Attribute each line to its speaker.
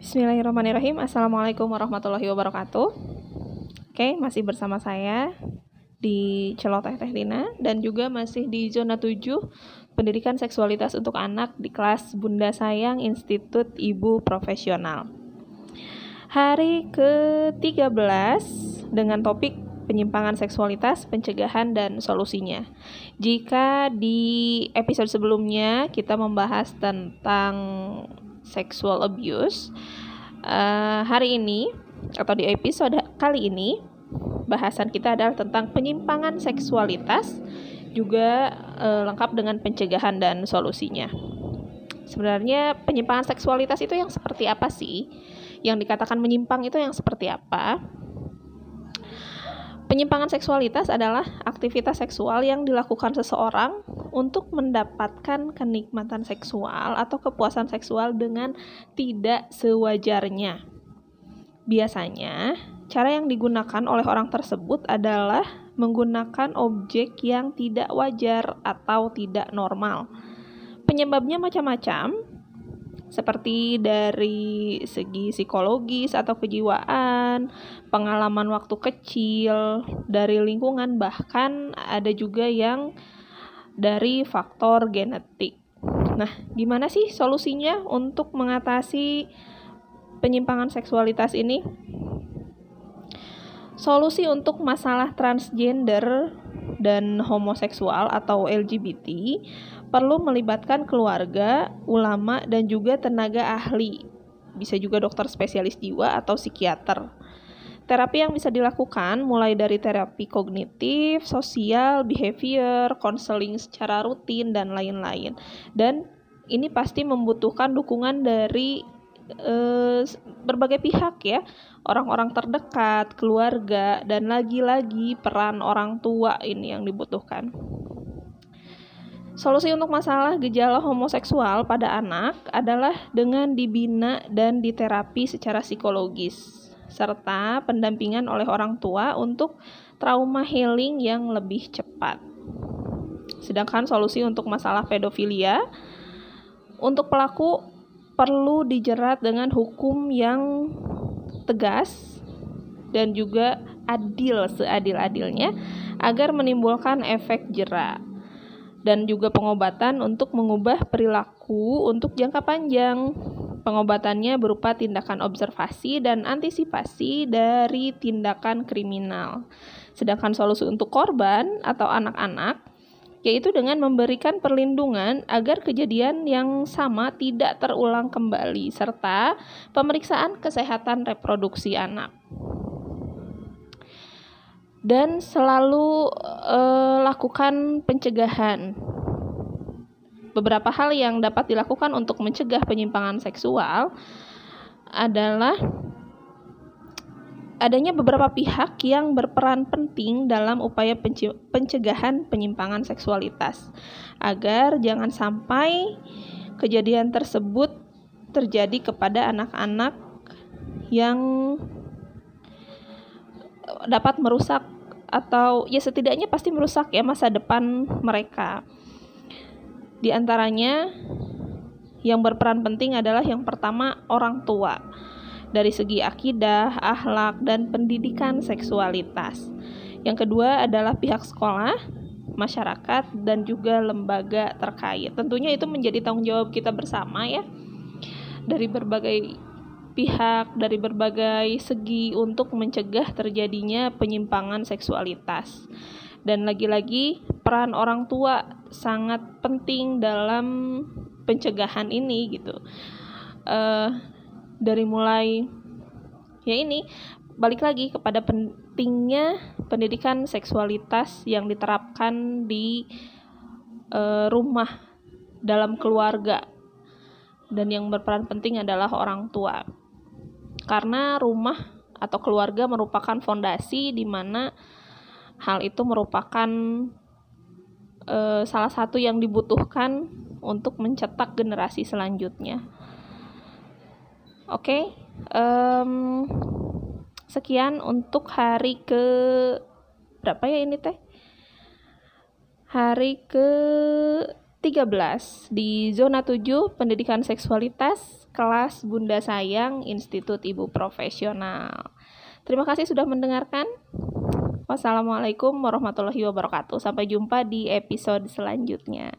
Speaker 1: Bismillahirrahmanirrahim. Assalamualaikum warahmatullahi wabarakatuh. Oke, masih bersama saya di Celoteh Teh Lina dan juga masih di zona 7 Pendidikan Seksualitas untuk Anak di kelas Bunda Sayang Institut Ibu Profesional. Hari ke-13 dengan topik penyimpangan seksualitas, pencegahan dan solusinya. Jika di episode sebelumnya kita membahas tentang sexual abuse. Uh, hari ini atau di episode kali ini bahasan kita adalah tentang penyimpangan seksualitas juga uh, lengkap dengan pencegahan dan solusinya. Sebenarnya penyimpangan seksualitas itu yang seperti apa sih? Yang dikatakan menyimpang itu yang seperti apa? Penyimpangan seksualitas adalah aktivitas seksual yang dilakukan seseorang untuk mendapatkan kenikmatan seksual atau kepuasan seksual dengan tidak sewajarnya. Biasanya, cara yang digunakan oleh orang tersebut adalah menggunakan objek yang tidak wajar atau tidak normal. Penyebabnya macam-macam, seperti dari segi psikologis atau kejiwaan, pengalaman waktu kecil, dari lingkungan, bahkan ada juga yang dari faktor genetik. Nah, gimana sih solusinya untuk mengatasi penyimpangan seksualitas ini? Solusi untuk masalah transgender dan homoseksual atau LGBT perlu melibatkan keluarga, ulama, dan juga tenaga ahli. Bisa juga dokter spesialis jiwa atau psikiater. Terapi yang bisa dilakukan mulai dari terapi kognitif, sosial, behavior, konseling secara rutin, dan lain-lain. Dan ini pasti membutuhkan dukungan dari eh, berbagai pihak ya, orang-orang terdekat, keluarga, dan lagi-lagi peran orang tua ini yang dibutuhkan. Solusi untuk masalah gejala homoseksual pada anak adalah dengan dibina dan diterapi secara psikologis, serta pendampingan oleh orang tua untuk trauma healing yang lebih cepat. Sedangkan solusi untuk masalah pedofilia, untuk pelaku perlu dijerat dengan hukum yang tegas dan juga adil seadil-adilnya agar menimbulkan efek jerak dan juga pengobatan untuk mengubah perilaku untuk jangka panjang. Pengobatannya berupa tindakan observasi dan antisipasi dari tindakan kriminal. Sedangkan solusi untuk korban atau anak-anak yaitu dengan memberikan perlindungan agar kejadian yang sama tidak terulang kembali serta pemeriksaan kesehatan reproduksi anak dan selalu uh, lakukan pencegahan. Beberapa hal yang dapat dilakukan untuk mencegah penyimpangan seksual adalah adanya beberapa pihak yang berperan penting dalam upaya pencegahan penyimpangan seksualitas agar jangan sampai kejadian tersebut terjadi kepada anak-anak yang dapat merusak atau ya setidaknya pasti merusak ya masa depan mereka. Di antaranya yang berperan penting adalah yang pertama orang tua dari segi akidah, akhlak dan pendidikan seksualitas. Yang kedua adalah pihak sekolah, masyarakat dan juga lembaga terkait. Tentunya itu menjadi tanggung jawab kita bersama ya. Dari berbagai pihak dari berbagai segi untuk mencegah terjadinya penyimpangan seksualitas. Dan lagi-lagi peran orang tua sangat penting dalam pencegahan ini gitu. Uh, dari mulai ya ini balik lagi kepada pentingnya pendidikan seksualitas yang diterapkan di uh, rumah dalam keluarga dan yang berperan penting adalah orang tua karena rumah atau keluarga merupakan fondasi di mana hal itu merupakan e, salah satu yang dibutuhkan untuk mencetak generasi selanjutnya. Oke, okay, um, sekian untuk hari ke berapa ya ini teh? Hari ke 13 di zona 7 pendidikan seksualitas kelas Bunda Sayang Institut Ibu Profesional. Terima kasih sudah mendengarkan. Wassalamualaikum warahmatullahi wabarakatuh. Sampai jumpa di episode selanjutnya.